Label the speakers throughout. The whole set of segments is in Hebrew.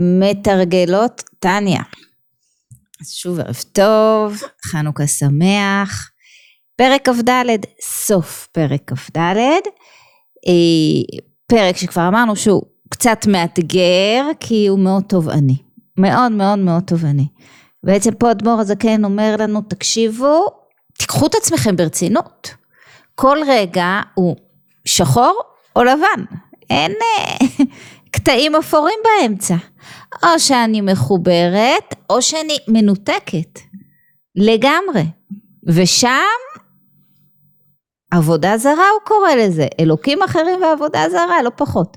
Speaker 1: מתרגלות טניה. אז שוב ערב טוב, חנוכה שמח. פרק כ"ד, סוף פרק כ"ד. אה, פרק שכבר אמרנו שהוא קצת מאתגר, כי הוא מאוד תובעני. מאוד מאוד מאוד תובעני. בעצם פה אדמו"ר הזקן אומר לנו, תקשיבו, תיקחו את עצמכם ברצינות. כל רגע הוא שחור או לבן. אין אה, קטעים אפורים באמצע. או שאני מחוברת, או שאני מנותקת. לגמרי. ושם עבודה זרה הוא קורא לזה, אלוקים אחרים ועבודה זרה, לא פחות.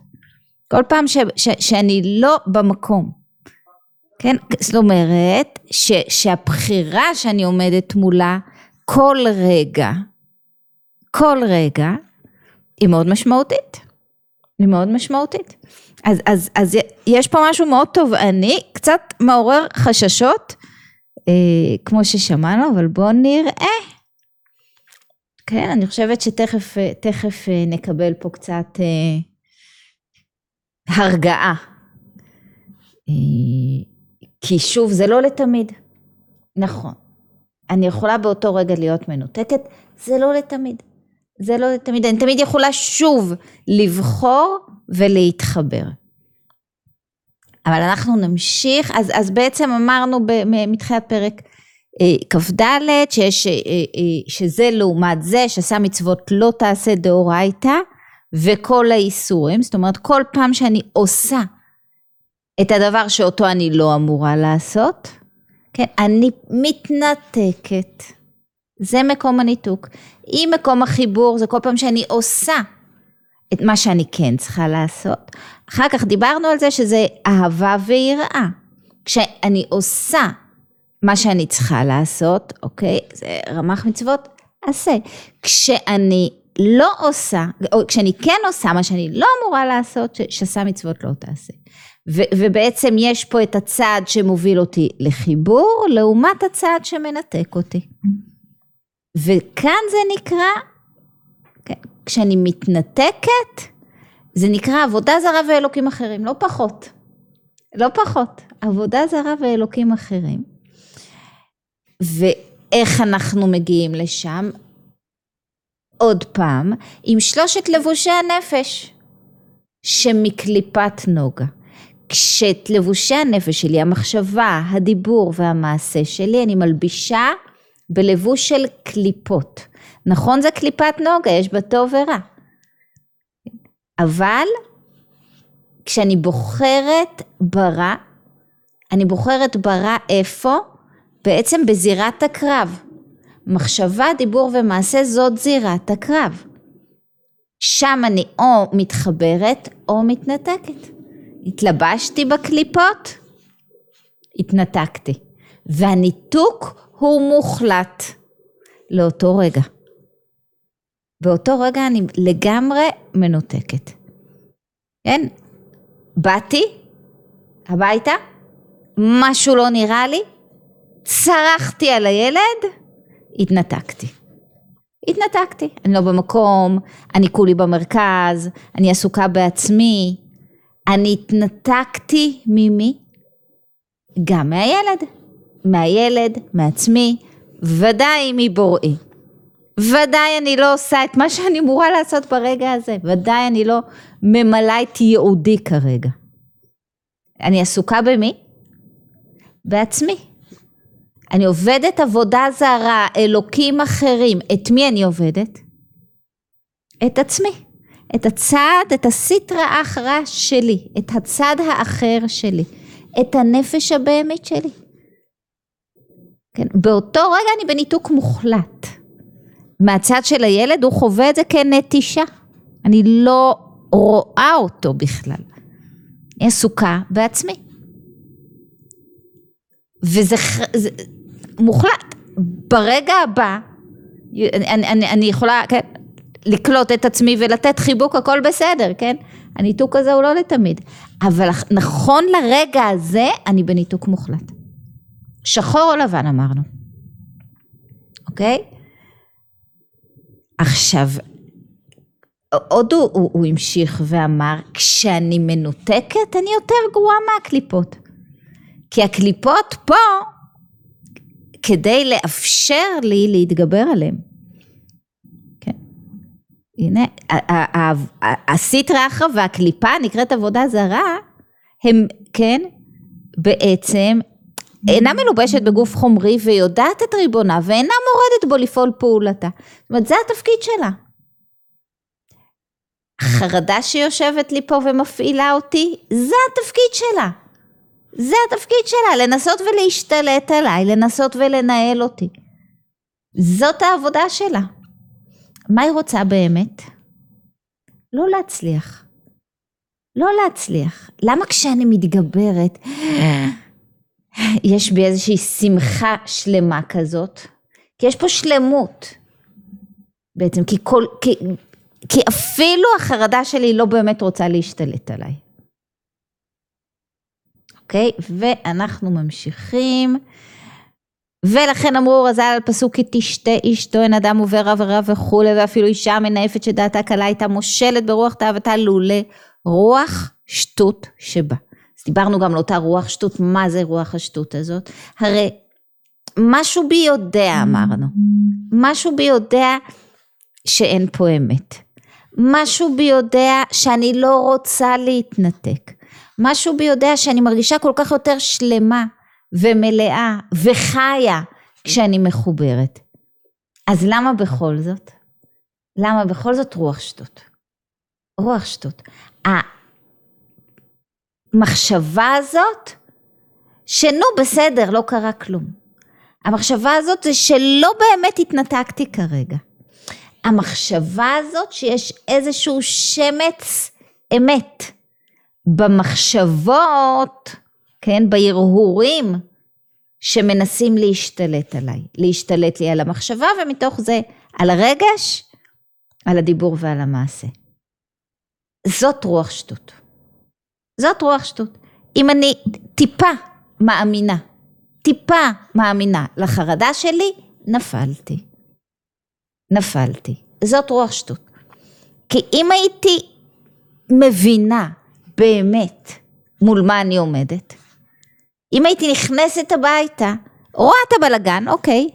Speaker 1: כל פעם ש, ש, שאני לא במקום. כן, זאת אומרת ש, שהבחירה שאני עומדת מולה כל רגע, כל רגע, היא מאוד משמעותית. היא מאוד משמעותית. אז, אז, אז יש פה משהו מאוד תובעני, קצת מעורר חששות, אה, כמו ששמענו, אבל בואו נראה. כן, אני חושבת שתכף תכף אה, נקבל פה קצת אה, הרגעה. אה, כי שוב, זה לא לתמיד. נכון. אני יכולה באותו רגע להיות מנותקת, זה לא לתמיד. זה לא לתמיד. אני תמיד יכולה שוב לבחור ולהתחבר. אבל אנחנו נמשיך, אז, אז בעצם אמרנו מתחילת פרק אה, כ"ד שיש, אה, אה, שזה לעומת זה שעשה מצוות לא תעשה דאורייתא וכל האיסורים, זאת אומרת כל פעם שאני עושה את הדבר שאותו אני לא אמורה לעשות, כן, אני מתנתקת, זה מקום הניתוק. אם מקום החיבור זה כל פעם שאני עושה את מה שאני כן צריכה לעשות. אחר כך דיברנו על זה שזה אהבה ויראה. כשאני עושה מה שאני צריכה לעשות, אוקיי? זה רמ"ח מצוות, עשה. כשאני לא עושה, או כשאני כן עושה מה שאני לא אמורה לעשות, שעשה מצוות לא תעשה. ו- ובעצם יש פה את הצעד שמוביל אותי לחיבור, לעומת הצעד שמנתק אותי. וכאן זה נקרא כשאני מתנתקת, זה נקרא עבודה זרה ואלוקים אחרים, לא פחות. לא פחות. עבודה זרה ואלוקים אחרים. ואיך אנחנו מגיעים לשם? עוד פעם, עם שלושת לבושי הנפש שמקליפת נוגה. כשאת לבושי הנפש שלי, המחשבה, הדיבור והמעשה שלי, אני מלבישה בלבוש של קליפות. נכון זה קליפת נוגה, יש בה טוב ורע. אבל כשאני בוחרת ברע, אני בוחרת ברע איפה? בעצם בזירת הקרב. מחשבה, דיבור ומעשה זאת זירת הקרב. שם אני או מתחברת או מתנתקת. התלבשתי בקליפות, התנתקתי. והניתוק הוא מוחלט לאותו רגע. באותו רגע אני לגמרי מנותקת. כן? באתי הביתה, משהו לא נראה לי, צרחתי על הילד, התנתקתי. התנתקתי, אני לא במקום, אני כולי במרכז, אני עסוקה בעצמי, אני התנתקתי ממי? גם מהילד, מהילד, מעצמי, ודאי מבוראי. ודאי אני לא עושה את מה שאני אמורה לעשות ברגע הזה, ודאי אני לא ממלאה את ייעודי כרגע. אני עסוקה במי? בעצמי. אני עובדת עבודה זרה, אלוקים אחרים. את מי אני עובדת? את עצמי. את הצד, את הסיטרא אחרא שלי, את הצד האחר שלי, את הנפש הבהמית שלי. כן, באותו רגע אני בניתוק מוחלט. מהצד של הילד הוא חווה את זה כנטישה. אני לא רואה אותו בכלל. אני עסוקה בעצמי. וזה זה, מוחלט. ברגע הבא, אני, אני, אני יכולה, כן, לקלוט את עצמי ולתת חיבוק, הכל בסדר, כן? הניתוק הזה הוא לא לתמיד. אבל נכון לרגע הזה, אני בניתוק מוחלט. שחור או לבן אמרנו, אוקיי? עכשיו, עוד הוא, הוא, הוא המשיך ואמר, כשאני מנותקת אני יותר גרועה מהקליפות. כי הקליפות פה כדי לאפשר לי להתגבר עליהם. כן. הנה, הסטרא אחרא והקליפה נקראת עבודה זרה, הם, כן, בעצם אינה מלובשת בגוף חומרי ויודעת את ריבונה ואינה מורדת בו לפעול פעולתה. זאת אומרת, זה התפקיד שלה. החרדה שיושבת לי פה ומפעילה אותי, זה התפקיד שלה. זה התפקיד שלה, לנסות ולהשתלט עליי, לנסות ולנהל אותי. זאת העבודה שלה. מה היא רוצה באמת? לא להצליח. לא להצליח. למה כשאני מתגברת, יש בי איזושהי שמחה שלמה כזאת? כי יש פה שלמות. בעצם, כי, כל, כי, כי אפילו החרדה שלי לא באמת רוצה להשתלט עליי. אוקיי? ואנחנו ממשיכים. ולכן אמרו רז"ל על פסוק כי תשתה אשתו אין אדם עובר עבירה וכולי ואפילו אישה מנאפת שדעתה קלה הייתה מושלת ברוח תאוותה לולא רוח שטות שבה. דיברנו גם על אותה רוח שטות, מה זה רוח השטות הזאת? הרי משהו בי יודע אמרנו, משהו בי יודע שאין פה אמת, משהו בי יודע שאני לא רוצה להתנתק, משהו בי יודע שאני מרגישה כל כך יותר שלמה ומלאה וחיה כשאני מחוברת. אז למה בכל זאת? למה בכל זאת רוח שטות? רוח שטות. המחשבה הזאת, שנו בסדר, לא קרה כלום. המחשבה הזאת זה שלא באמת התנתקתי כרגע. המחשבה הזאת שיש איזשהו שמץ אמת במחשבות, כן, בהרהורים שמנסים להשתלט עליי, להשתלט לי על המחשבה ומתוך זה על הרגש, על הדיבור ועל המעשה. זאת רוח שטות. זאת רוח שטות. אם אני טיפה מאמינה, טיפה מאמינה לחרדה שלי, נפלתי. נפלתי. זאת רוח שטות. כי אם הייתי מבינה באמת מול מה אני עומדת. אם הייתי נכנסת הביתה, רואה את הבלגן, אוקיי,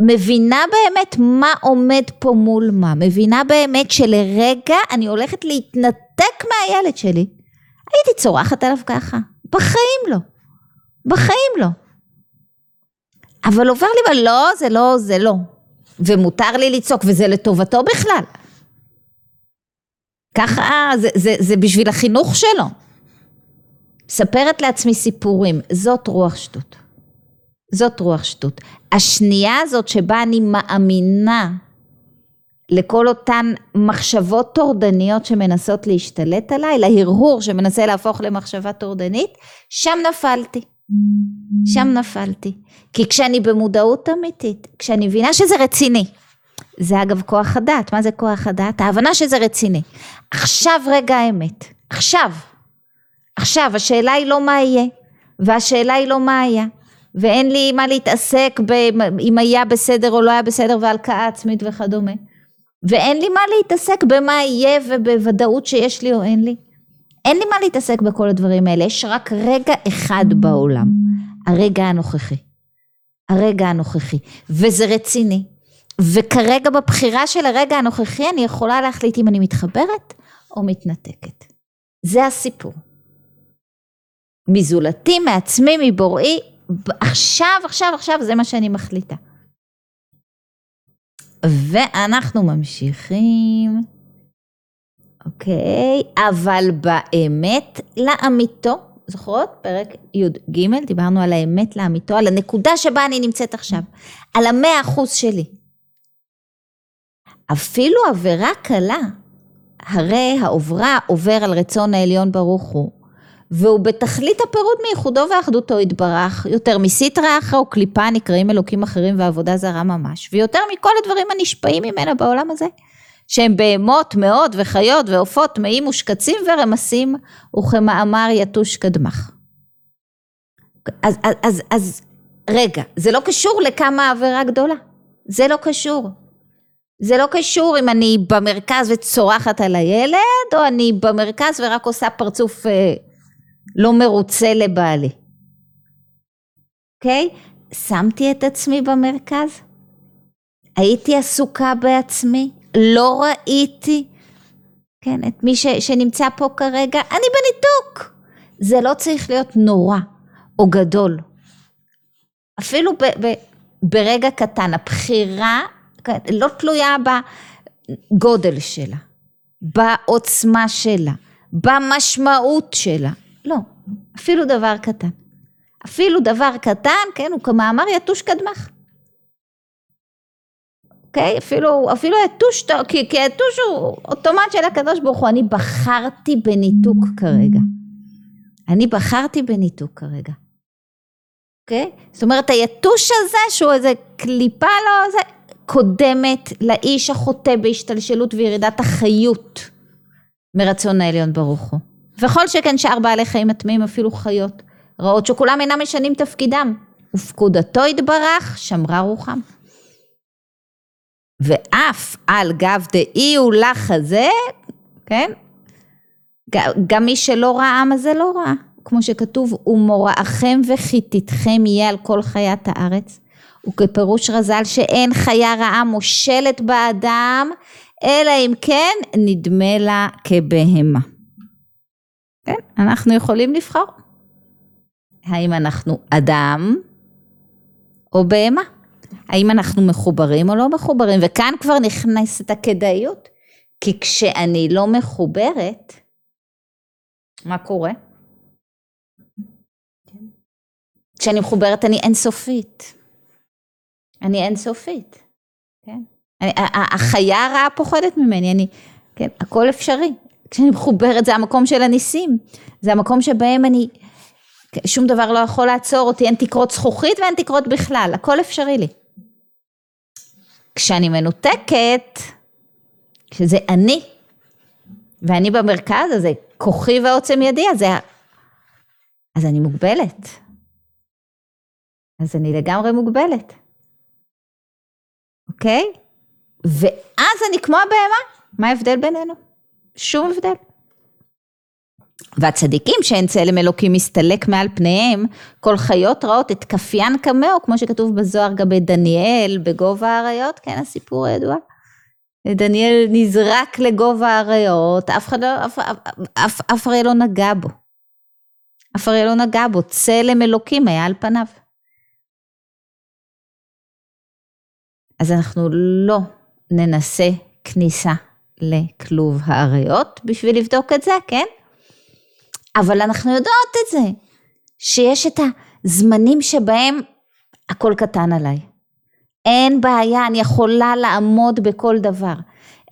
Speaker 1: מבינה באמת מה עומד פה מול מה, מבינה באמת שלרגע אני הולכת להתנתק מהילד שלי, הייתי צורחת עליו ככה, בחיים לא, בחיים לא. אבל עובר לי, לא, זה לא, זה לא. ומותר לי לצעוק, וזה לטובתו בכלל. ככה, זה, זה, זה בשביל החינוך שלו. מספרת לעצמי סיפורים, זאת רוח שטות. זאת רוח שטות. השנייה הזאת שבה אני מאמינה לכל אותן מחשבות טורדניות שמנסות להשתלט עליי, להרהור שמנסה להפוך למחשבה טורדנית, שם נפלתי. שם נפלתי. כי כשאני במודעות אמיתית, כשאני מבינה שזה רציני, זה אגב כוח הדעת, מה זה כוח הדעת? ההבנה שזה רציני. עכשיו רגע האמת, עכשיו. עכשיו, השאלה היא לא מה יהיה, והשאלה היא לא מה היה, ואין לי מה להתעסק אם היה בסדר או לא היה בסדר והלקאה עצמית וכדומה. ואין לי מה להתעסק במה יהיה ובוודאות שיש לי או אין לי. אין לי מה להתעסק בכל הדברים האלה, יש רק רגע אחד בעולם, הרגע הנוכחי. הרגע הנוכחי, וזה רציני. וכרגע בבחירה של הרגע הנוכחי אני יכולה להחליט אם אני מתחברת או מתנתקת. זה הסיפור. מזולתי, מעצמי, מבוראי, עכשיו, עכשיו, עכשיו זה מה שאני מחליטה. ואנחנו ממשיכים. אוקיי, אבל באמת לאמיתו, זוכרות? פרק י"ג, דיברנו על האמת לאמיתו, על הנקודה שבה אני נמצאת עכשיו, על המאה אחוז שלי. אפילו עבירה קלה, הרי העוברה עובר על רצון העליון ברוך הוא, והוא בתכלית הפירוד מייחודו ואחדותו יתברך, יותר מסיטרא אחרא וקליפה נקראים אלוקים אחרים ועבודה זרה ממש, ויותר מכל הדברים הנשפעים ממנה בעולם הזה, שהם בהמות, מאות וחיות ועופות, טמאים ושקצים ורמסים, וכמאמר יתוש קדמך. אז, אז, אז, אז רגע, זה לא קשור לכמה עבירה גדולה, זה לא קשור. זה לא קשור אם אני במרכז וצורחת על הילד, או אני במרכז ורק עושה פרצוף אה, לא מרוצה לבעלי. אוקיי? Okay? שמתי את עצמי במרכז, הייתי עסוקה בעצמי, לא ראיתי, כן, את מי ש, שנמצא פה כרגע, אני בניתוק. זה לא צריך להיות נורא או גדול. אפילו ב, ב, ברגע קטן, הבחירה לא תלויה בגודל שלה, בעוצמה שלה, במשמעות שלה, לא, אפילו דבר קטן. אפילו דבר קטן, כן, הוא כמאמר יתוש קדמך. אוקיי? אפילו, אפילו יתוש, כי, כי יתוש הוא אוטומט של הקדוש ברוך הוא, אני בחרתי בניתוק כרגע. אני בחרתי בניתוק כרגע. אוקיי? זאת אומרת היתוש הזה שהוא איזה קליפה לא זה קודמת לאיש החוטא בהשתלשלות וירידת החיות מרצון העליון ברוך הוא. וכל שכן שאר בעלי חיים הטמאים אפילו חיות רעות שכולם אינם משנים תפקידם ופקודתו יתברך שמרה רוחם. ואף על גב דאי הוא הזה, כן? גם מי שלא ראה מה זה לא ראה. כמו שכתוב, ומוראכם וחיתתכם יהיה על כל חיית הארץ. וכפירוש רז"ל שאין חיה רעה מושלת באדם, אלא אם כן נדמה לה כבהמה. כן, אנחנו יכולים לבחור. האם אנחנו אדם או בהמה? האם אנחנו מחוברים או לא מחוברים? וכאן כבר נכנסת הכדאיות, כי כשאני לא מחוברת, מה קורה? כשאני מחוברת אני אינסופית. אני אינסופית, כן? אני, החיה הרעה פוחדת ממני, אני, כן, הכל אפשרי. כשאני מחוברת זה המקום של הניסים, זה המקום שבהם אני, שום דבר לא יכול לעצור אותי, אין תקרות זכוכית ואין תקרות בכלל, הכל אפשרי לי. כשאני מנותקת, שזה אני, ואני במרכז, אז זה כוחי ועוצם ידי, אז, זה, אז אני מוגבלת. אז אני לגמרי מוגבלת. אוקיי? ואז אני כמו הבהמה, מה ההבדל בינינו? שום הבדל. והצדיקים שאין צלם אלוקים מסתלק מעל פניהם, כל חיות רעות את כפיין קמאו, כמו שכתוב בזוהר גבי דניאל, בגובה האריות, כן, הסיפור הידוע. דניאל נזרק לגובה האריות, אף אחד לא, אף, אף, אף, אף אריה לא נגע בו. אף אריה לא נגע בו, צלם אלוקים היה על פניו. אז אנחנו לא ננסה כניסה לכלוב האריות בשביל לבדוק את זה, כן? אבל אנחנו יודעות את זה, שיש את הזמנים שבהם הכל קטן עליי. אין בעיה, אני יכולה לעמוד בכל דבר.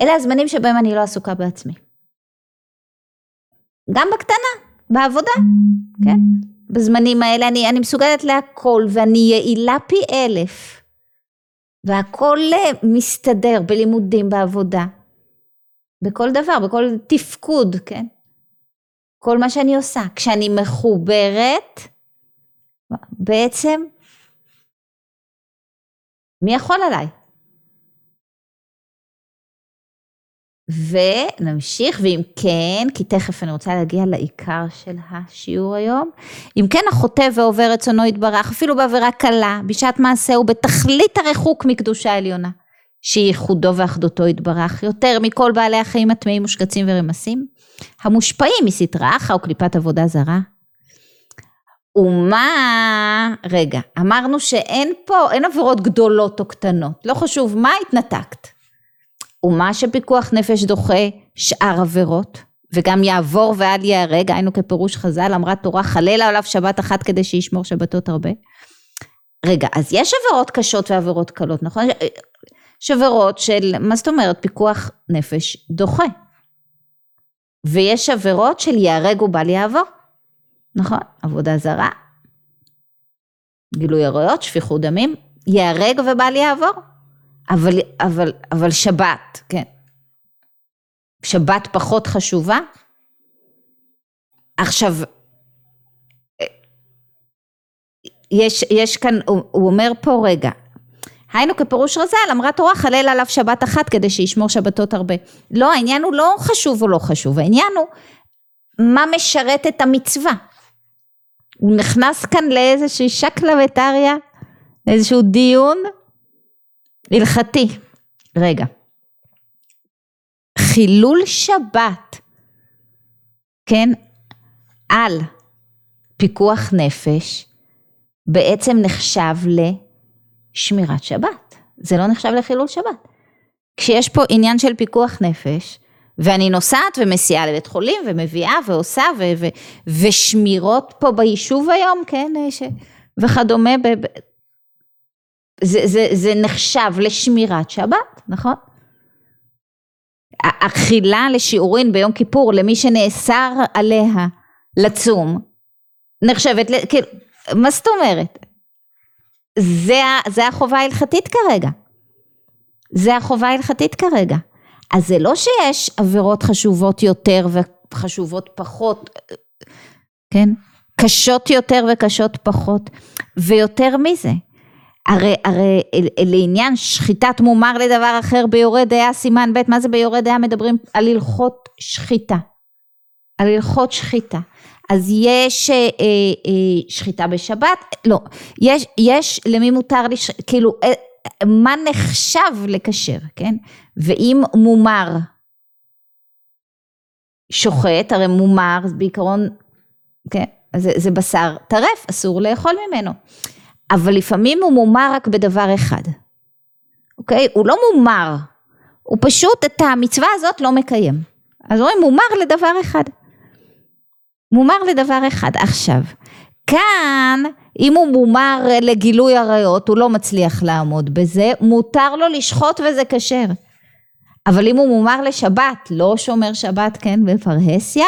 Speaker 1: אלה הזמנים שבהם אני לא עסוקה בעצמי. גם בקטנה, בעבודה, כן? בזמנים האלה אני, אני מסוגלת להכל ואני יעילה פי אלף. והכל מסתדר בלימודים, בעבודה, בכל דבר, בכל תפקוד, כן? כל מה שאני עושה. כשאני מחוברת, בעצם, מי יכול עליי? ונמשיך, ואם כן, כי תכף אני רוצה להגיע לעיקר של השיעור היום, אם כן החוטא ועובר רצונו יתברך, אפילו בעבירה קלה, בשעת מעשהו, בתכלית הריחוק מקדושה עליונה, שייחודו ואחדותו יתברך, יותר מכל בעלי החיים הטמאים, מושקצים ורמסים, המושפעים מסטרה אחא או קליפת עבודה זרה. ומה, רגע, אמרנו שאין פה, אין עבירות גדולות או קטנות, לא חשוב מה התנתקת. ומה שפיקוח נפש דוחה שאר עבירות, וגם יעבור ואל ייהרג, היינו כפירוש חז"ל, אמרה תורה חלל עליו שבת אחת כדי שישמור שבתות הרבה. רגע, אז יש עבירות קשות ועבירות קלות, נכון? יש עבירות של, מה זאת אומרת, פיקוח נפש דוחה. ויש עבירות של ייהרג ובל יעבור, נכון? עבודה זרה, גילוי עריות, שפיכות דמים, ייהרג ובל יעבור. אבל, אבל, אבל שבת, כן. שבת פחות חשובה? עכשיו, יש, יש כאן, הוא, הוא אומר פה רגע, היינו כפירוש רז"ל, אמרה תורה חלל עליו שבת אחת כדי שישמור שבתות הרבה. לא, העניין הוא לא חשוב או לא חשוב, העניין הוא מה משרת את המצווה. הוא נכנס כאן לאיזושהי שקלא וטריא, לאיזשהו דיון הלכתי. רגע, חילול שבת, כן, על פיקוח נפש, בעצם נחשב לשמירת שבת. זה לא נחשב לחילול שבת. כשיש פה עניין של פיקוח נפש, ואני נוסעת ומסיעה לבית חולים ומביאה ועושה ו- ו- ושמירות פה ביישוב היום, כן, ש- וכדומה, ב- ב- זה, זה, זה נחשב לשמירת שבת, נכון? אכילה לשיעורין ביום כיפור למי שנאסר עליה לצום, נחשבת, כאילו, מה זאת אומרת? זה, זה החובה ההלכתית כרגע. זה החובה ההלכתית כרגע. אז זה לא שיש עבירות חשובות יותר וחשובות פחות, כן? קשות יותר וקשות פחות. ויותר מזה, הרי, הרי לעניין שחיטת מומר לדבר אחר ביורה דעה סימן ב', מה זה ביורה דעה? מדברים על הלכות שחיטה. על הלכות שחיטה. אז יש אה, אה, שחיטה בשבת, לא, יש, יש למי מותר, לש... כאילו, אה, מה נחשב לכשר, כן? ואם מומר שוחט, הרי מומר בעיקרון, כן? זה, זה בשר טרף, אסור לאכול ממנו. אבל לפעמים הוא מומר רק בדבר אחד, אוקיי? הוא לא מומר, הוא פשוט את המצווה הזאת לא מקיים. אז רואים מומר לדבר אחד. מומר לדבר אחד. עכשיו, כאן, אם הוא מומר לגילוי עריות, הוא לא מצליח לעמוד בזה, מותר לו לשחוט וזה כשר. אבל אם הוא מומר לשבת, לא שומר שבת, כן, בפרהסיה,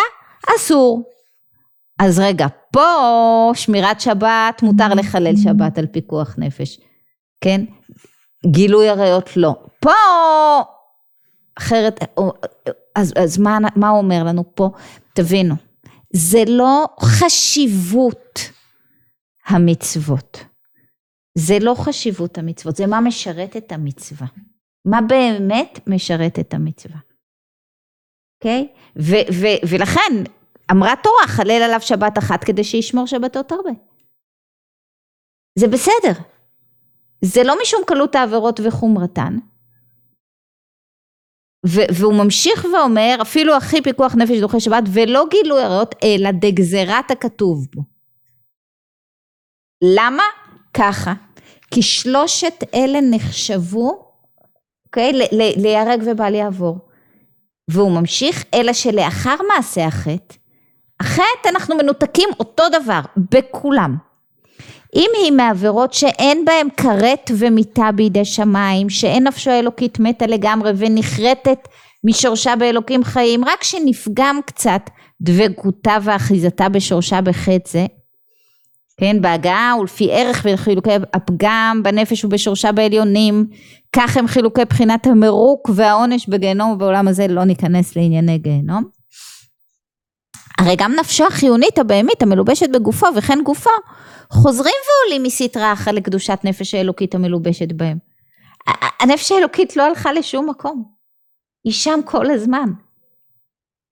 Speaker 1: אסור. אז רגע, פה שמירת שבת, מותר לחלל שבת על פיקוח נפש, כן? גילוי עריות לא. פה, אחרת, אז, אז מה, מה הוא אומר לנו פה? תבינו, זה לא חשיבות המצוות. זה לא חשיבות המצוות, זה מה משרת את המצווה. מה באמת משרת את המצווה. אוקיי? Okay? ולכן אמרה תורה, חלל עליו שבת אחת כדי שישמור שבתות הרבה. זה בסדר. זה לא משום קלות העבירות וחומרתן. והוא ממשיך ואומר, אפילו הכי פיקוח נפש דוחה שבת, ולא גילוי עריות, אלא דגזירת הכתוב בו. למה? ככה. כי שלושת אלה נחשבו, אוקיי? להיהרג ובל יעבור. והוא ממשיך, אלא שלאחר מעשה החטא, החטא אנחנו מנותקים אותו דבר בכולם. אם היא מעבירות שאין בהם כרת ומיתה בידי שמיים, שאין נפשו האלוקית מתה לגמרי ונחרטת משורשה באלוקים חיים, רק שנפגם קצת דבקותה ואחיזתה בשורשה בחטא זה, כן, בהגעה ולפי ערך וחילוקי הפגם בנפש ובשורשה בעליונים, כך הם חילוקי בחינת המרוק והעונש בגיהנום ובעולם הזה לא ניכנס לענייני גיהנום. הרי גם נפשו החיונית הבהמית המלובשת בגופו וכן גופו חוזרים ועולים מסטרה אחת לקדושת נפש האלוקית המלובשת בהם. הנפש האלוקית לא הלכה לשום מקום. היא שם כל הזמן.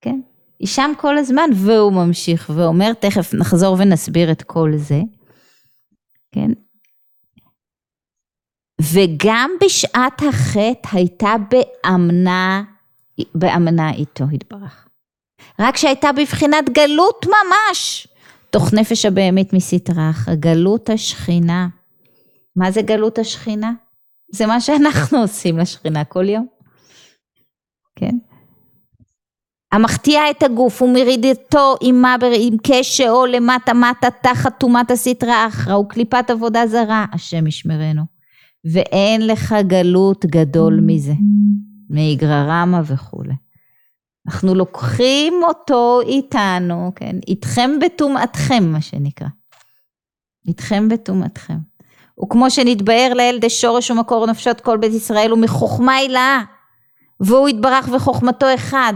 Speaker 1: כן? היא שם כל הזמן והוא ממשיך ואומר תכף נחזור ונסביר את כל זה. כן? וגם בשעת החטא הייתה באמנה, באמנה איתו התברך. רק שהייתה בבחינת גלות ממש, תוך נפש הבהמית מסטרח, גלות השכינה. מה זה גלות השכינה? זה מה שאנחנו עושים לשכינה כל יום. כן? המחטיאה את הגוף ומרידתו עמה עם קשה או למטה מטה תחת טומאת הסטרא אחרא וקליפת עבודה זרה, השם ישמרנו. ואין לך גלות גדול מזה, מאיגררמה וכולי. אנחנו לוקחים אותו איתנו, כן, איתכם בטומאתכם מה שנקרא. איתכם בטומאתכם. וכמו שנתבהר לאל די שורש ומקור נפשות כל בית ישראל ומחוכמה הילאה, והוא יתברך וחוכמתו אחד.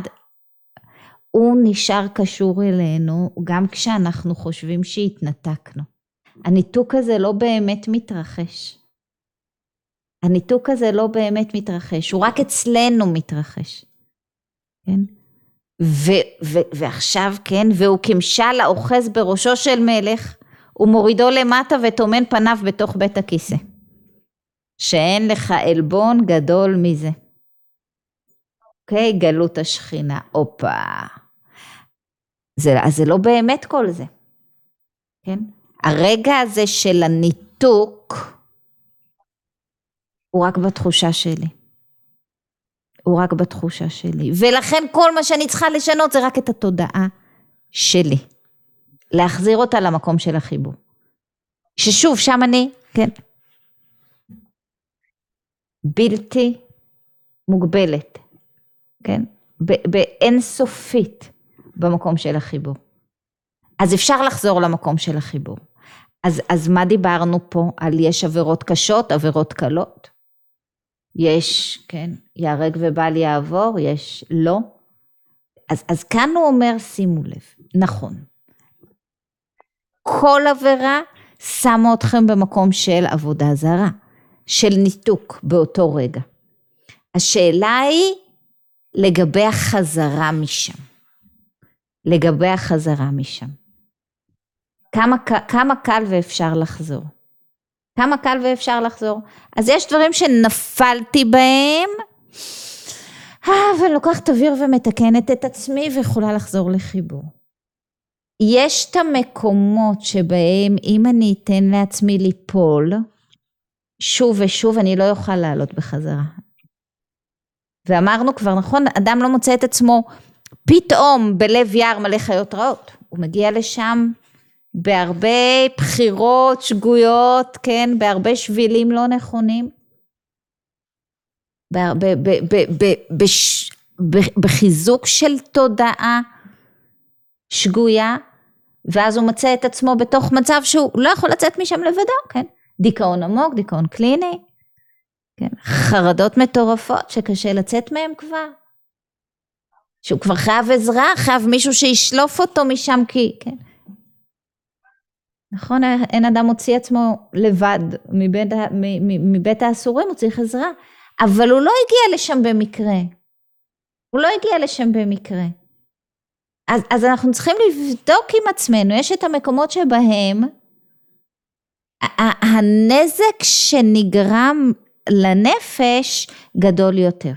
Speaker 1: הוא נשאר קשור אלינו גם כשאנחנו חושבים שהתנתקנו. הניתוק הזה לא באמת מתרחש. הניתוק הזה לא באמת מתרחש, הוא רק אצלנו מתרחש, כן? ועכשיו, כן, והוא כמשל האוחז בראשו של מלך, ומורידו למטה וטומן פניו בתוך בית הכיסא. שאין לך עלבון גדול מזה. אוקיי, גלות השכינה, הופה. אז זה לא באמת כל זה, כן? הרגע הזה של הניתוק הוא רק בתחושה שלי. הוא רק בתחושה שלי. ולכן כל מה שאני צריכה לשנות זה רק את התודעה שלי. להחזיר אותה למקום של החיבור. ששוב, שם אני, כן, בלתי מוגבלת, כן, באינסופית במקום של החיבור. אז אפשר לחזור למקום של החיבור. אז, אז מה דיברנו פה? על יש עבירות קשות, עבירות קלות? יש, כן, ייהרג ובל יעבור, יש לא. אז, אז כאן הוא אומר, שימו לב, נכון. כל עבירה שמה אתכם במקום של עבודה זרה, של ניתוק באותו רגע. השאלה היא לגבי החזרה משם. לגבי החזרה משם. כמה, כמה קל ואפשר לחזור. כמה קל ואפשר לחזור. אז יש דברים שנפלתי בהם, אה, ואני לוקחת אוויר ומתקנת את עצמי ויכולה לחזור לחיבור. יש את המקומות שבהם אם אני אתן לעצמי ליפול, שוב ושוב אני לא אוכל לעלות בחזרה. ואמרנו כבר, נכון, אדם לא מוצא את עצמו פתאום בלב יער מלא חיות רעות. הוא מגיע לשם בהרבה בחירות שגויות, כן, בהרבה שבילים לא נכונים. בחיזוק של תודעה שגויה, ואז הוא מוצא את עצמו בתוך מצב שהוא לא יכול לצאת משם לבדו, כן? דיכאון עמוק, דיכאון קליני, כן? חרדות מטורפות שקשה לצאת מהם כבר. שהוא כבר חייב עזרה, חייב מישהו שישלוף אותו משם כי, כן? נכון, אין אדם מוציא עצמו לבד מבית, מבית האסורים, הוא צריך עזרה, אבל הוא לא הגיע לשם במקרה. הוא לא הגיע לשם במקרה. אז, אז אנחנו צריכים לבדוק עם עצמנו, יש את המקומות שבהם הנזק שנגרם לנפש גדול יותר.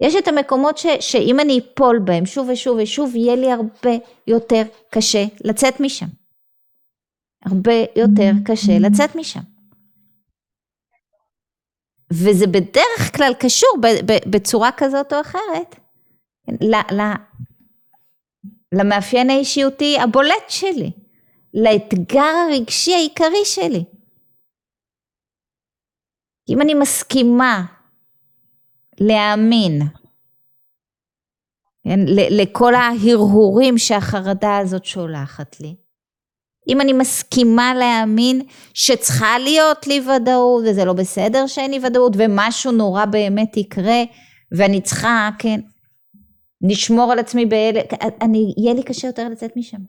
Speaker 1: יש את המקומות ש, שאם אני אפול בהם שוב ושוב ושוב, יהיה לי הרבה יותר קשה לצאת משם. הרבה יותר קשה לצאת משם. וזה בדרך כלל קשור בצורה כזאת או אחרת למאפיין האישיותי הבולט שלי, לאתגר הרגשי העיקרי שלי. אם אני מסכימה להאמין כן, לכל ההרהורים שהחרדה הזאת שולחת לי, אם אני מסכימה להאמין שצריכה להיות לי ודאות וזה לא בסדר שאין לי ודאות ומשהו נורא באמת יקרה ואני צריכה, כן, לשמור על עצמי באלה, אני, יהיה לי קשה יותר לצאת משם.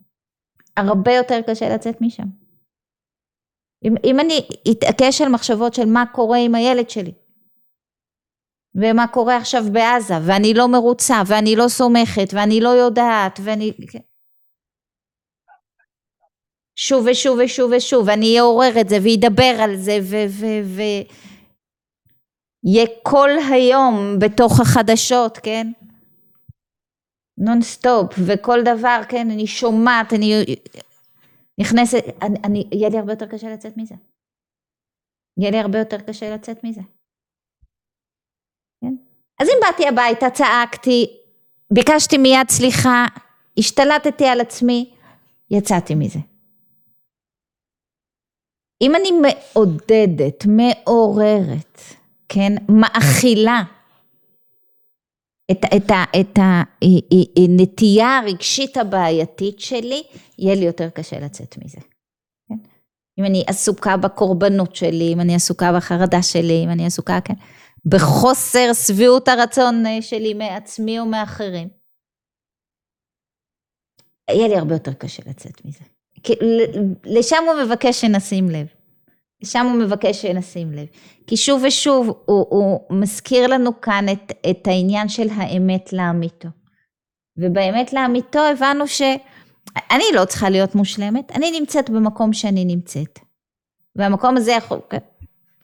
Speaker 1: הרבה יותר קשה לצאת משם. אם, אם אני אתעקש על מחשבות של מה קורה עם הילד שלי, ומה קורה עכשיו בעזה, ואני לא מרוצה, ואני לא סומכת, ואני לא יודעת, ואני... שוב ושוב ושוב ושוב, ואני אעורר את זה, וידבר על זה, ו... ו, ו יהיה כל היום בתוך החדשות, כן? נונסטופ, וכל דבר, כן, אני שומעת, אני נכנסת, אני, אני, יהיה לי הרבה יותר קשה לצאת מזה. יהיה לי הרבה יותר קשה לצאת מזה. כן? אז אם באתי הביתה, צעקתי, ביקשתי מיד סליחה, השתלטתי על עצמי, יצאתי מזה. אם אני מעודדת, מעוררת, כן, מאכילה את, את, את הנטייה הרגשית הבעייתית שלי, יהיה לי יותר קשה לצאת מזה. כן? אם אני עסוקה בקורבנות שלי, אם אני עסוקה בחרדה שלי, אם אני עסוקה, כן, בחוסר שביעות הרצון שלי מעצמי או מאחרים, יהיה לי הרבה יותר קשה לצאת מזה. לשם הוא מבקש שנשים לב. שם הוא מבקש שנשים לב. כי שוב ושוב הוא, הוא מזכיר לנו כאן את, את העניין של האמת לאמיתו. ובאמת לאמיתו הבנו שאני לא צריכה להיות מושלמת, אני נמצאת במקום שאני נמצאת. והמקום הזה יכול,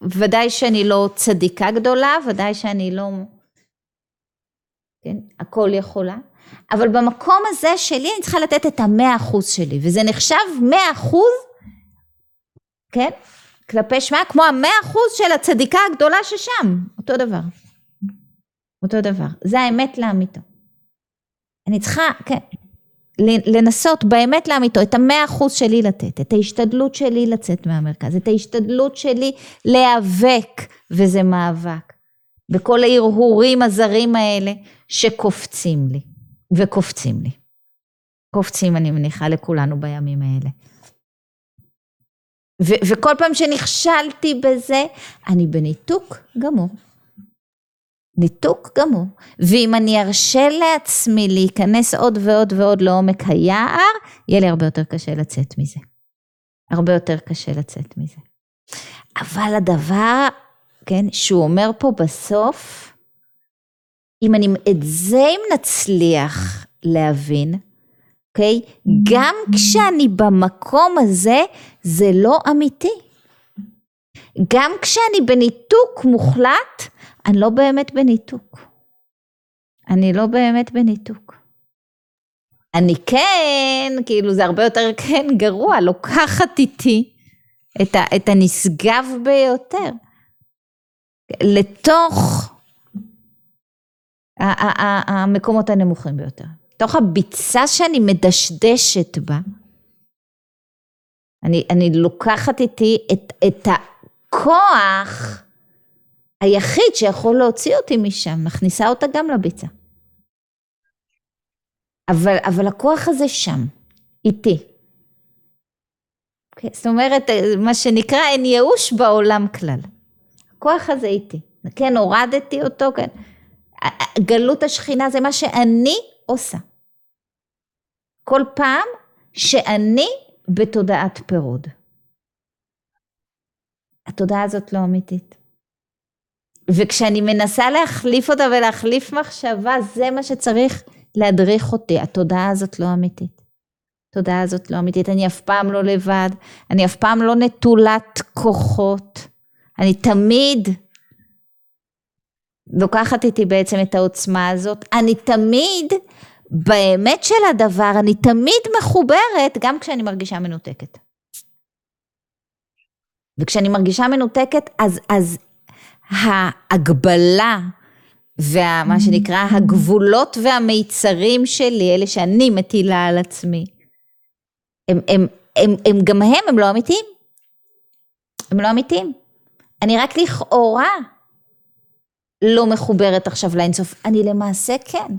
Speaker 1: ודאי שאני לא צדיקה גדולה, ודאי שאני לא, כן, הכל יכולה, אבל במקום הזה שלי אני צריכה לתת את המאה אחוז שלי, וזה נחשב מאה אחוז, כן, כלפי שמע, כמו המאה אחוז של הצדיקה הגדולה ששם, אותו דבר. אותו דבר. זה האמת לאמיתו. אני צריכה, כן, לנסות באמת לאמיתו, את המאה אחוז שלי לתת, את ההשתדלות שלי לצאת מהמרכז, את ההשתדלות שלי להיאבק, וזה מאבק, בכל ההרהורים הזרים האלה שקופצים לי, וקופצים לי. קופצים אני מניחה לכולנו בימים האלה. ו- וכל פעם שנכשלתי בזה, אני בניתוק גמור. ניתוק גמור. ואם אני ארשה לעצמי להיכנס עוד ועוד ועוד לעומק היער, יהיה לי הרבה יותר קשה לצאת מזה. הרבה יותר קשה לצאת מזה. אבל הדבר, כן, שהוא אומר פה בסוף, אם אני, את זה אם נצליח להבין, אוקיי? גם כשאני במקום הזה, זה לא אמיתי. גם כשאני בניתוק מוחלט, אני לא באמת בניתוק. אני לא באמת בניתוק. אני כן, כאילו זה הרבה יותר כן גרוע, לוקחת איתי את, ה, את הנשגב ביותר לתוך המקומות הנמוכים ביותר. תוך הביצה שאני מדשדשת בה, אני, אני לוקחת איתי את, את הכוח היחיד שיכול להוציא אותי משם, מכניסה אותה גם לביצה. אבל, אבל הכוח הזה שם, איתי. Okay, זאת אומרת, מה שנקרא אין ייאוש בעולם כלל. הכוח הזה איתי. כן, הורדתי אותו, כן. גלות השכינה זה מה שאני עושה. כל פעם שאני בתודעת פירוד. התודעה הזאת לא אמיתית. וכשאני מנסה להחליף אותה ולהחליף מחשבה, זה מה שצריך להדריך אותי. התודעה הזאת לא אמיתית. התודעה הזאת לא אמיתית. אני אף פעם לא לבד, אני אף פעם לא נטולת כוחות. אני תמיד לוקחת איתי בעצם את העוצמה הזאת. אני תמיד, באמת של הדבר, אני תמיד מחוברת, גם כשאני מרגישה מנותקת. וכשאני מרגישה מנותקת, אז, אז ההגבלה ומה. שנקרא הגבולות והמיצרים שלי, אלה שאני מטילה על עצמי, הם, הם, הם, הם גם הם, הם לא אמיתיים. הם לא אמיתיים. אני רק לכאורה לא מחוברת עכשיו לאינסוף, אני למעשה כן.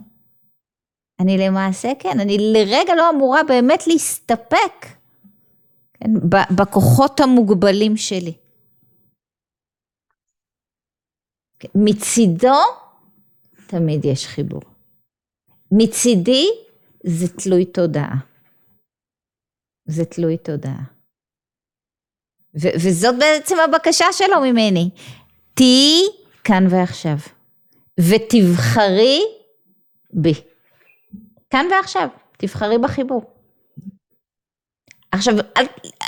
Speaker 1: אני למעשה כן, אני לרגע לא אמורה באמת להסתפק כן, בכוחות המוגבלים שלי. מצידו תמיד יש חיבור. מצידי זה תלוי תודעה. זה תלוי תודעה. ו- וזאת בעצם הבקשה שלו ממני. תהיי כאן ועכשיו, ותבחרי בי. כאן ועכשיו, תבחרי בחיבור. עכשיו,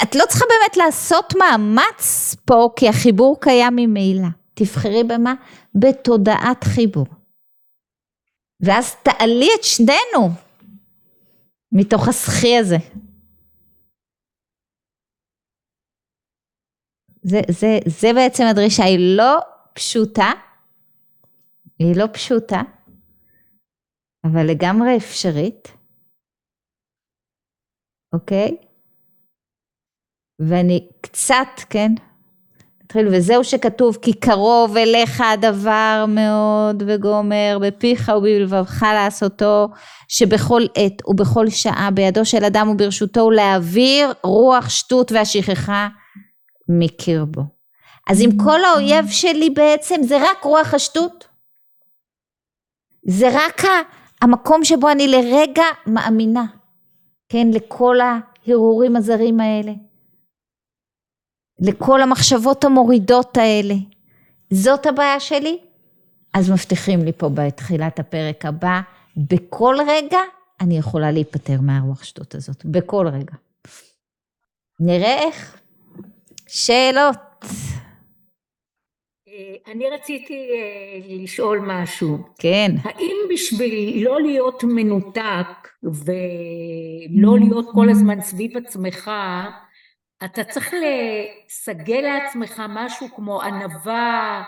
Speaker 1: את לא צריכה באמת לעשות מאמץ פה, כי החיבור קיים ממילא. תבחרי במה? בתודעת חיבור. ואז תעלי את שנינו מתוך הסחי הזה. זה, זה, זה בעצם הדרישה, היא לא פשוטה, היא לא פשוטה, אבל לגמרי אפשרית, אוקיי? ואני קצת, כן, נתחיל, וזהו שכתוב, כי קרוב אליך הדבר מאוד וגומר בפיך ובלבבך לעשותו, שבכל עת ובכל שעה בידו של אדם וברשותו ולהעביר רוח שטות והשכחה מקרבו. אז אם כל האויב שלי בעצם זה רק רוח השטות, זה רק המקום שבו אני לרגע מאמינה, כן, לכל ההרהורים הזרים האלה. לכל המחשבות המורידות האלה. זאת הבעיה שלי? אז מבטיחים לי פה בתחילת הפרק הבא, בכל רגע אני יכולה להיפטר מהרוח שטות הזאת, בכל רגע. נראה איך. שאלות.
Speaker 2: אה, אני רציתי אה, לשאול משהו.
Speaker 1: כן.
Speaker 2: האם בשביל לא להיות מנותק ולא להיות כל הזמן סביב עצמך, אתה צריך לסגל לעצמך משהו כמו ענווה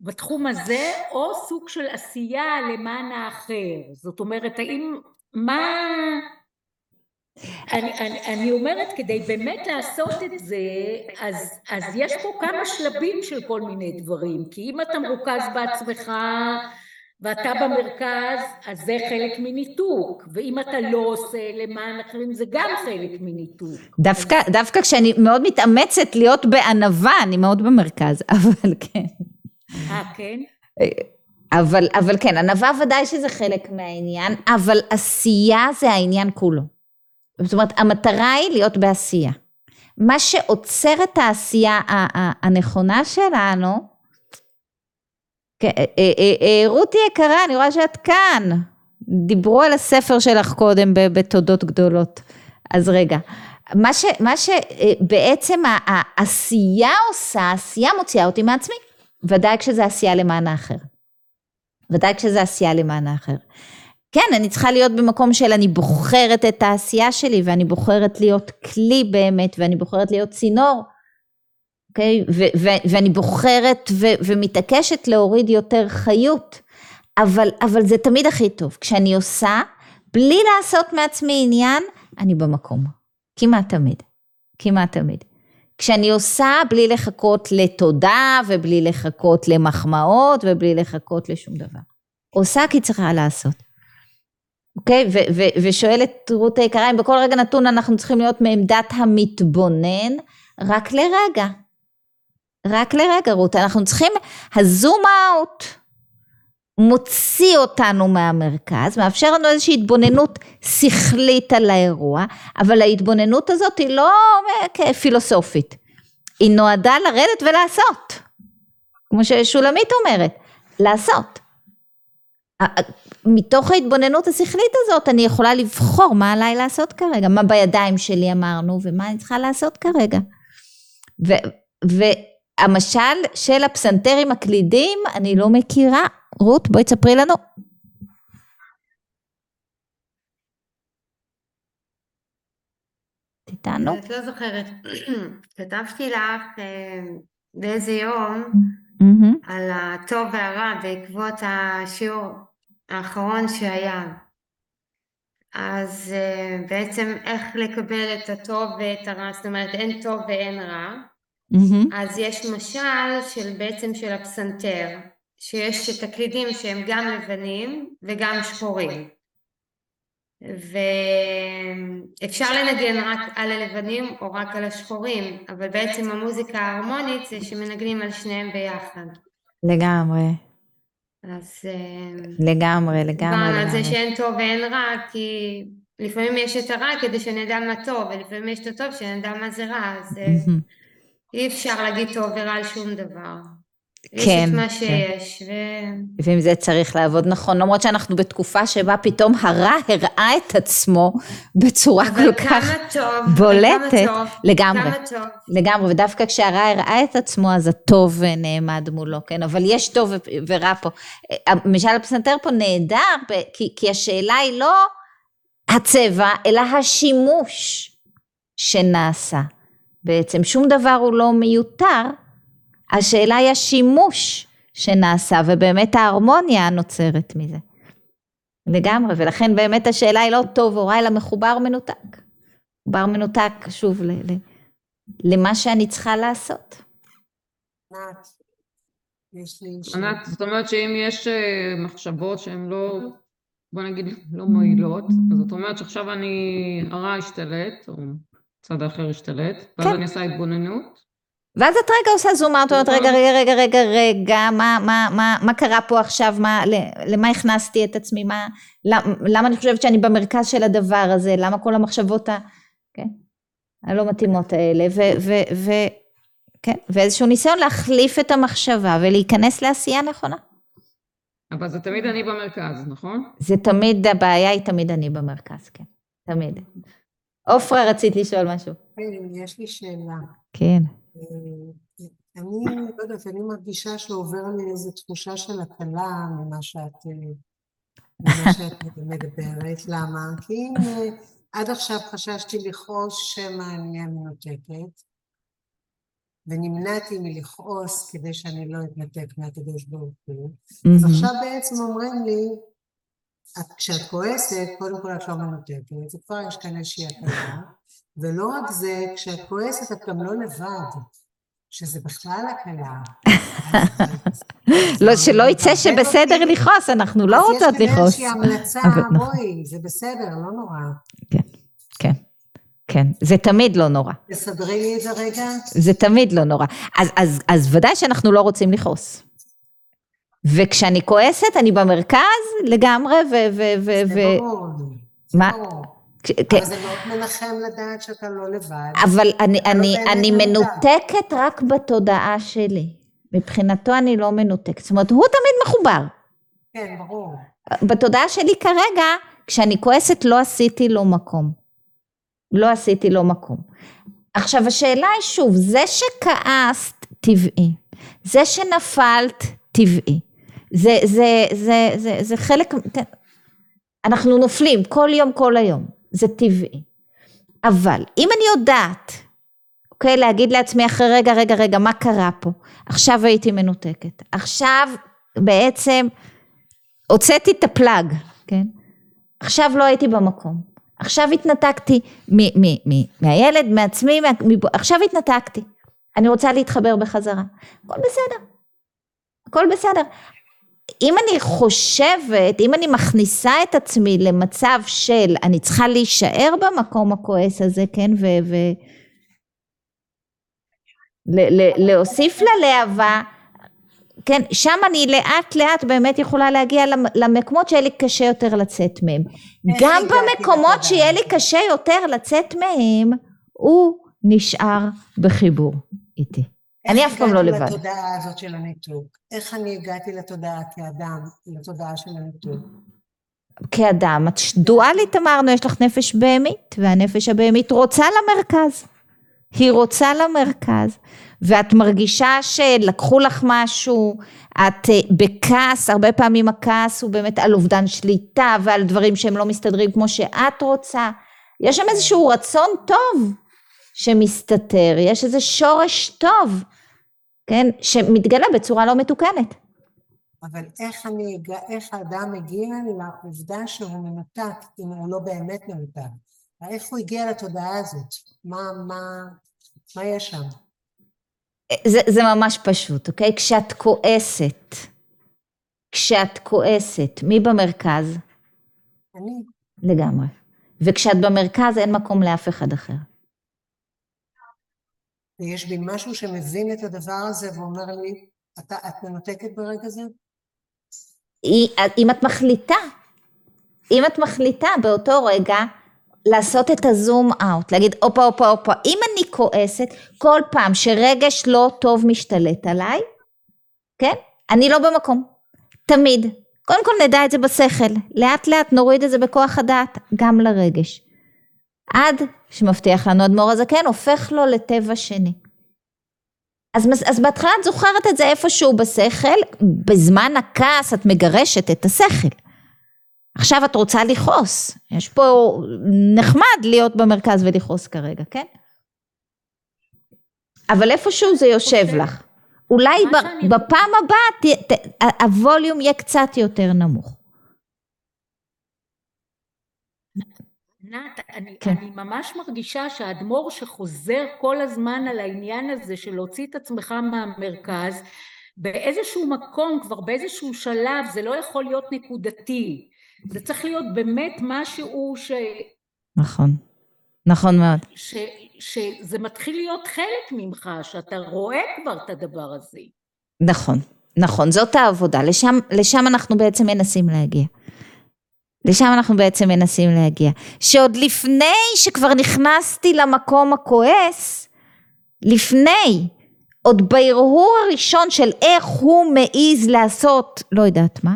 Speaker 2: בתחום הזה, או סוג של עשייה למען האחר? זאת אומרת, האם, מה... אני, אני, אני אומרת כדי באמת לעשות את זה אז, אז יש פה כמה שלבים של כל מיני דברים כי אם אתה מרוכז בעצמך ואתה במרכז אז זה חלק מניתוק ואם אתה לא עושה למען אחרים זה גם חלק מניתוק.
Speaker 1: דווקא, דווקא כשאני מאוד מתאמצת להיות בענווה אני מאוד במרכז אבל כן.
Speaker 2: אה כן?
Speaker 1: אבל, אבל כן ענווה ודאי שזה חלק מהעניין אבל עשייה זה העניין כולו. זאת אומרת, המטרה היא להיות בעשייה. מה שעוצר את העשייה הנכונה שלנו, אה, אה, אה, רותי יקרה, אני רואה שאת כאן. דיברו על הספר שלך קודם בתודות גדולות. אז רגע, מה, ש, מה שבעצם העשייה עושה, העשייה מוציאה אותי מעצמי. ודאי כשזה עשייה למען האחר. ודאי כשזה עשייה למען האחר. כן, אני צריכה להיות במקום של אני בוחרת את העשייה שלי ואני בוחרת להיות כלי באמת ואני בוחרת להיות צינור, אוקיי? ו- ואני בוחרת ומתעקשת להוריד יותר חיות, אבל, אבל זה תמיד הכי טוב. כשאני עושה, בלי לעשות מעצמי עניין, אני במקום. כמעט תמיד. כמעט תמיד. כשאני עושה בלי לחכות לתודה ובלי לחכות למחמאות ובלי לחכות לשום דבר. עושה כי צריכה לעשות. אוקיי? ושואלת רות היקרה אם בכל רגע נתון אנחנו צריכים להיות מעמדת המתבונן רק לרגע. רק לרגע רות, אנחנו צריכים, הזום אאוט מוציא אותנו מהמרכז, מאפשר לנו איזושהי התבוננות שכלית על האירוע, אבל ההתבוננות הזאת היא לא פילוסופית, היא נועדה לרדת ולעשות, כמו ששולמית אומרת, לעשות. מתוך ההתבוננות השכלית הזאת אני יכולה לבחור מה עליי לעשות כרגע, מה בידיים שלי אמרנו ומה אני צריכה לעשות כרגע. ו, והמשל של הפסנתרים הקלידים אני לא מכירה. רות בואי תספרי לנו. איתנו?
Speaker 3: את לא זוכרת, כתבתי לך אה, באיזה יום על הטוב והרע בעקבות השיעור האחרון שהיה. אז uh, בעצם איך לקבל את הטוב ואת הרע, זאת אומרת אין טוב ואין רע. Mm-hmm. אז יש משל של בעצם של הפסנתר, שיש את הקלידים שהם גם לבנים וגם שחורים. ואפשר לנגן רק על הלבנים או רק על השחורים, אבל בעצם המוזיקה ההרמונית זה שמנגנים על שניהם ביחד.
Speaker 1: לגמרי.
Speaker 3: אז...
Speaker 1: אה, לגמרי, לגמרי.
Speaker 3: על זה שאין טוב ואין רע, כי לפעמים יש את הרע כדי שנדע מה טוב, ולפעמים יש את הטוב שנדע מה זה רע, אז אה, אי אפשר להגיד טוב ורע על שום דבר. יש כן, את מה כן. שיש. ו...
Speaker 1: ועם זה צריך לעבוד נכון, למרות שאנחנו בתקופה שבה פתאום הרע הראה את עצמו בצורה כל כך
Speaker 3: טוב,
Speaker 1: בולטת.
Speaker 3: כמה טוב,
Speaker 1: לגמרי,
Speaker 3: כמה טוב.
Speaker 1: לגמרי, ודווקא כשהרע הראה את עצמו אז הטוב נעמד מולו, כן? אבל יש טוב ורע פה. משל הפסנתר פה נהדר, כי, כי השאלה היא לא הצבע, אלא השימוש שנעשה. בעצם שום דבר הוא לא מיותר. השאלה היא השימוש שנעשה ובאמת ההרמוניה הנוצרת מזה. לגמרי, ולכן באמת השאלה היא לא טוב או רע, אלא מחובר מנותק. מחובר מנותק, שוב, ל, ל, למה שאני צריכה לעשות.
Speaker 4: ענת, זאת אומרת שאם יש אה, מחשבות שהן לא, בוא נגיד, לא מועילות, אז זאת אומרת שעכשיו אני, הרע השתלט, או צד האחר השתלט, ואז כן. אני עושה התבוננות.
Speaker 1: ואז את רגע עושה זום אאוט, אומרת רגע רגע רגע רגע רגע מה, מה, מה, מה קרה פה עכשיו, מה, למה הכנסתי את עצמי, מה, למה אני חושבת שאני במרכז של הדבר הזה, למה כל המחשבות ה... כן? הלא מתאימות האלה, ו, ו, ו, כן? ואיזשהו ניסיון להחליף את המחשבה ולהיכנס לעשייה נכונה.
Speaker 4: אבל זה תמיד אני במרכז, נכון?
Speaker 1: זה תמיד, הבעיה היא תמיד אני במרכז, כן, תמיד. עופרה, רצית לשאול משהו.
Speaker 5: כן, יש לי שאלה.
Speaker 1: כן.
Speaker 5: אה, אני לא יודעת, אני מרגישה שעובר לי איזו תחושה של הקלה ממה שאת, אה, ממה שאת מדברת. למה? כי אם עד עכשיו חששתי לכעוס שמא אני מנותקת, ונמנעתי מלכעוס כדי שאני לא אתנתק מהקדוש ברוך הוא, אז עכשיו בעצם אומרים לי, את, כשאת כועסת, קודם כל את לא מנותקת, וכבר יש כאן איזושהי הקלה, ולא רק זה, כשאת כועסת את גם לא לבד. שזה בכלל הקלה.
Speaker 1: לא, שלא יצא שבסדר לכעוס, אנחנו לא רוצות לכעוס.
Speaker 5: אז יש כאן איזושהי המלצה, בואי, זה בסדר, לא נורא.
Speaker 1: כן, כן, כן, זה תמיד לא נורא.
Speaker 5: תסדרי לי את זה רגע.
Speaker 1: זה תמיד לא נורא. אז, אז, אז ודאי שאנחנו לא רוצים לכעוס. וכשאני כועסת, אני במרכז לגמרי, ו... ו, ו
Speaker 5: זה ברור.
Speaker 1: מה?
Speaker 5: כן. אבל זה מאוד מנחם לדעת שאתה לא לבד.
Speaker 1: אבל אני, אני, לא אני מנותקת רק בתודעה שלי. מבחינתו אני לא מנותקת. זאת אומרת, הוא תמיד מחובר.
Speaker 5: כן, ברור.
Speaker 1: בתודעה שלי כרגע, כשאני כועסת לא עשיתי לו מקום. לא עשיתי לו מקום. עכשיו השאלה היא שוב, זה שכעסת טבעי, זה שנפלת טבעי, זה, זה, זה, זה, זה חלק, אנחנו נופלים כל יום כל היום, זה טבעי. אבל אם אני יודעת, אוקיי, להגיד לעצמי אחרי רגע, רגע, רגע, מה קרה פה? עכשיו הייתי מנותקת. עכשיו בעצם הוצאתי את הפלאג, כן? עכשיו לא הייתי במקום. עכשיו התנתקתי מ- מ- מ- מהילד, מעצמי, מה, עכשיו התנתקתי. אני רוצה להתחבר בחזרה. הכל בסדר. הכל בסדר. אם אני חושבת, אם אני מכניסה את עצמי למצב של אני צריכה להישאר במקום הכועס הזה, כן, ו... ו ל- ל- להוסיף ללהבה, כן, שם אני לאט לאט באמת יכולה להגיע למקומות שיהיה לי קשה יותר לצאת מהם. גם במקומות שיהיה לי קשה יותר לצאת מהם, הוא נשאר בחיבור איתי. אני אף פעם לא לבד.
Speaker 5: איך הגעתי לתודעה הזאת של הניתוק? איך אני הגעתי לתודעה כאדם, לתודעה של הניתוק?
Speaker 1: כאדם, את דואלית אמרנו, יש לך נפש בהמית, והנפש הבהמית רוצה למרכז. היא רוצה למרכז, ואת מרגישה שלקחו לך משהו, את אה, בכעס, הרבה פעמים הכעס הוא באמת על אובדן שליטה ועל דברים שהם לא מסתדרים כמו שאת רוצה. יש שם איזשהו רצון טוב שמסתתר, יש איזה שורש טוב, כן, שמתגלה בצורה לא מתוקנת.
Speaker 5: אבל איך אני, איך האדם מגיע לעובדה שהוא מנותק, אם הוא לא באמת מנותק? איך הוא הגיע לתודעה הזאת? מה, מה, מה יש שם?
Speaker 1: זה, זה ממש פשוט, אוקיי? כשאת כועסת, כשאת כועסת, מי במרכז?
Speaker 5: אני.
Speaker 1: לגמרי. וכשאת במרכז אין מקום לאף אחד אחר.
Speaker 5: ויש בי משהו שמבין את הדבר הזה ואומר לי, אתה, את מנותקת ברגע זה?
Speaker 1: אם את מחליטה, אם את מחליטה באותו רגע לעשות את הזום אאוט, להגיד הופה הופה הופה, אם אני כועסת כל פעם שרגש לא טוב משתלט עליי, כן? אני לא במקום, תמיד. קודם כל נדע את זה בשכל, לאט לאט נוריד את זה בכוח הדעת, גם לרגש. עד שמבטיח לנו אדמו"ר הזקן, הופך לו לטבע שני. אז, אז בהתחלה את זוכרת את זה איפשהו בשכל, בזמן הכעס את מגרשת את השכל. עכשיו את רוצה לכעוס, יש פה נחמד להיות במרכז ולכעוס כרגע, כן? אבל איפשהו זה יושב okay. לך. אולי ב. בפעם הבאה הווליום יהיה קצת יותר נמוך.
Speaker 2: ענת, אני, כן. אני ממש מרגישה שהאדמו"ר שחוזר כל הזמן על העניין הזה של להוציא את עצמך מהמרכז, באיזשהו מקום, כבר באיזשהו שלב, זה לא יכול להיות נקודתי. זה צריך להיות באמת משהו ש...
Speaker 1: נכון, נכון מאוד.
Speaker 2: ש, שזה מתחיל להיות חלק ממך, שאתה רואה כבר את הדבר הזה.
Speaker 1: נכון, נכון, זאת העבודה, לשם, לשם אנחנו בעצם מנסים להגיע. לשם אנחנו בעצם מנסים להגיע. שעוד לפני שכבר נכנסתי למקום הכועס, לפני, עוד בהרהור הראשון של איך הוא מעז לעשות, לא יודעת מה,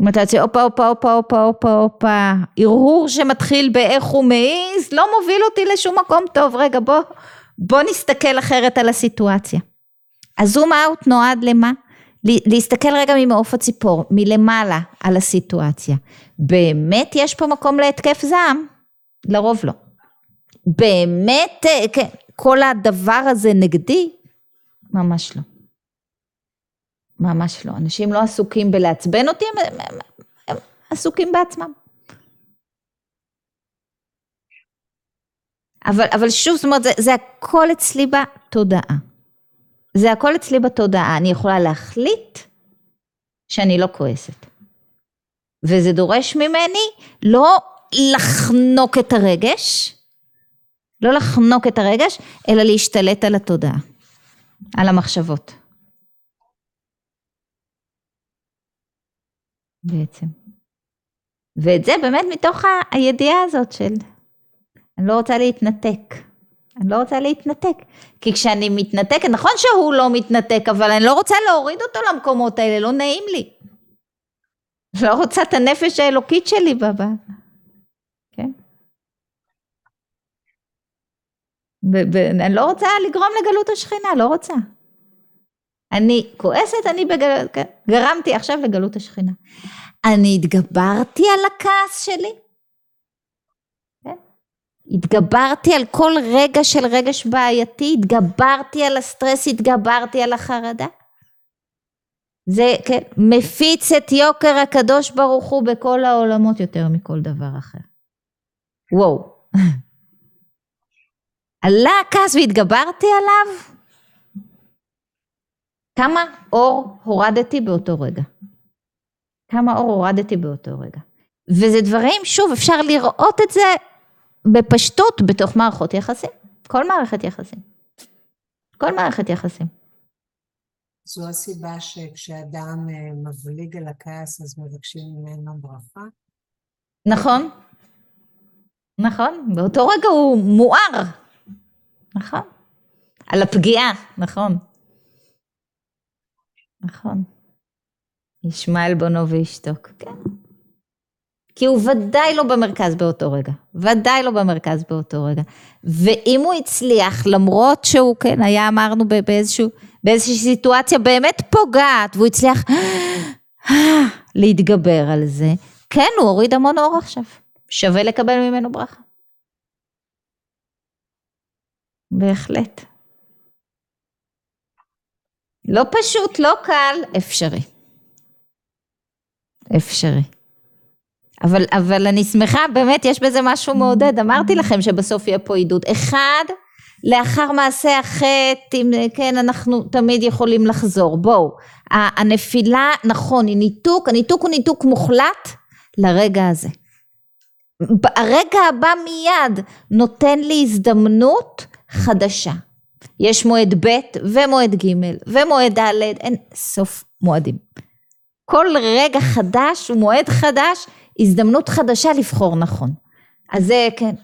Speaker 1: אם אתה יוצא הופה הופה הופה הופה הופה הופה, הרהור שמתחיל באיך הוא מעז, לא מוביל אותי לשום מקום טוב, רגע בוא, בוא נסתכל אחרת על הסיטואציה. הזום אאוט נועד למה? להסתכל רגע ממעוף הציפור, מלמעלה על הסיטואציה. באמת יש פה מקום להתקף זעם? לרוב לא. באמת כן, כל הדבר הזה נגדי? ממש לא. ממש לא. אנשים לא עסוקים בלעצבן אותי, הם, הם, הם עסוקים בעצמם. אבל, אבל שוב, זאת אומרת, זה, זה הכל אצלי בתודעה. זה הכל אצלי בתודעה. אני יכולה להחליט שאני לא כועסת. וזה דורש ממני לא לחנוק את הרגש, לא לחנוק את הרגש, אלא להשתלט על התודעה, על המחשבות. בעצם. ואת זה באמת מתוך הידיעה הזאת של אני לא רוצה להתנתק. אני לא רוצה להתנתק. כי כשאני מתנתקת, נכון שהוא לא מתנתק, אבל אני לא רוצה להוריד אותו למקומות האלה, לא נעים לי. לא רוצה את הנפש האלוקית שלי בבא. כן? ואני לא רוצה לגרום לגלות השכינה, לא רוצה. אני כועסת, אני בגל... כן, גרמתי עכשיו לגלות השכינה. אני התגברתי על הכעס שלי? התגברתי על כל רגע של רגש בעייתי, התגברתי על הסטרס, התגברתי על החרדה. זה כן, מפיץ את יוקר הקדוש ברוך הוא בכל העולמות יותר מכל דבר אחר. וואו. עלה הכעס והתגברתי עליו? כמה אור הורדתי באותו רגע? כמה אור הורדתי באותו רגע? וזה דברים, שוב, אפשר לראות את זה בפשטות בתוך מערכות יחסים. כל מערכת יחסים. כל מערכת יחסים.
Speaker 5: זו הסיבה שכשאדם מבליג על הכעס אז מבקשים ממנו ברכה?
Speaker 1: נכון. נכון, באותו רגע הוא מואר. נכון. על הפגיעה, נכון. נכון. ישמע עלבונו וישתוק, כן. כי הוא ודאי לא במרכז באותו רגע, ודאי לא במרכז באותו רגע. ואם הוא הצליח, למרות שהוא, כן, היה אמרנו באיזשהו, באיזושהי סיטואציה באמת פוגעת, והוא הצליח להתגבר על זה, כן, הוא הוריד המון אור עכשיו. שווה לקבל ממנו ברכה. בהחלט. לא פשוט, לא קל, אפשרי. אפשרי. אבל, אבל אני שמחה, באמת יש בזה משהו מעודד, אמרתי לכם שבסוף יהיה פה עידוד. אחד, לאחר מעשה החטא, אם כן, אנחנו תמיד יכולים לחזור. בואו, הנפילה, נכון, היא ניתוק, הניתוק הוא ניתוק מוחלט לרגע הזה. הרגע הבא מיד נותן לי הזדמנות חדשה. יש מועד ב' ומועד ג' ומועד ד', אין סוף מועדים. כל רגע חדש הוא מועד חדש, הזדמנות חדשה לבחור נכון. אז זה כן,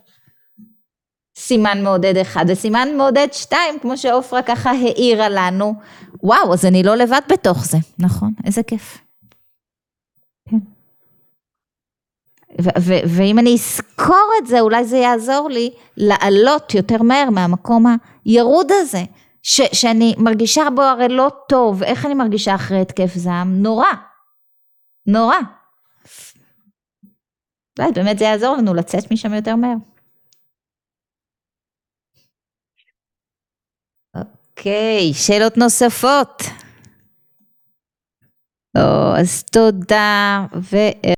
Speaker 1: סימן מעודד אחד, וסימן מעודד שתיים, כמו שעופרה ככה העירה לנו, וואו, אז אני לא לבד בתוך זה, נכון? איזה כיף. כן. ואם אני אזכור את זה, אולי זה יעזור לי לעלות יותר מהר מהמקום הירוד הזה, ש- שאני מרגישה בו הרי לא טוב, איך אני מרגישה אחרי התקף זעם? נורא, נורא. אולי באמת זה יעזור לנו לצאת משם יותר מהר. אוקיי, שאלות נוספות? או, אז תודה ו...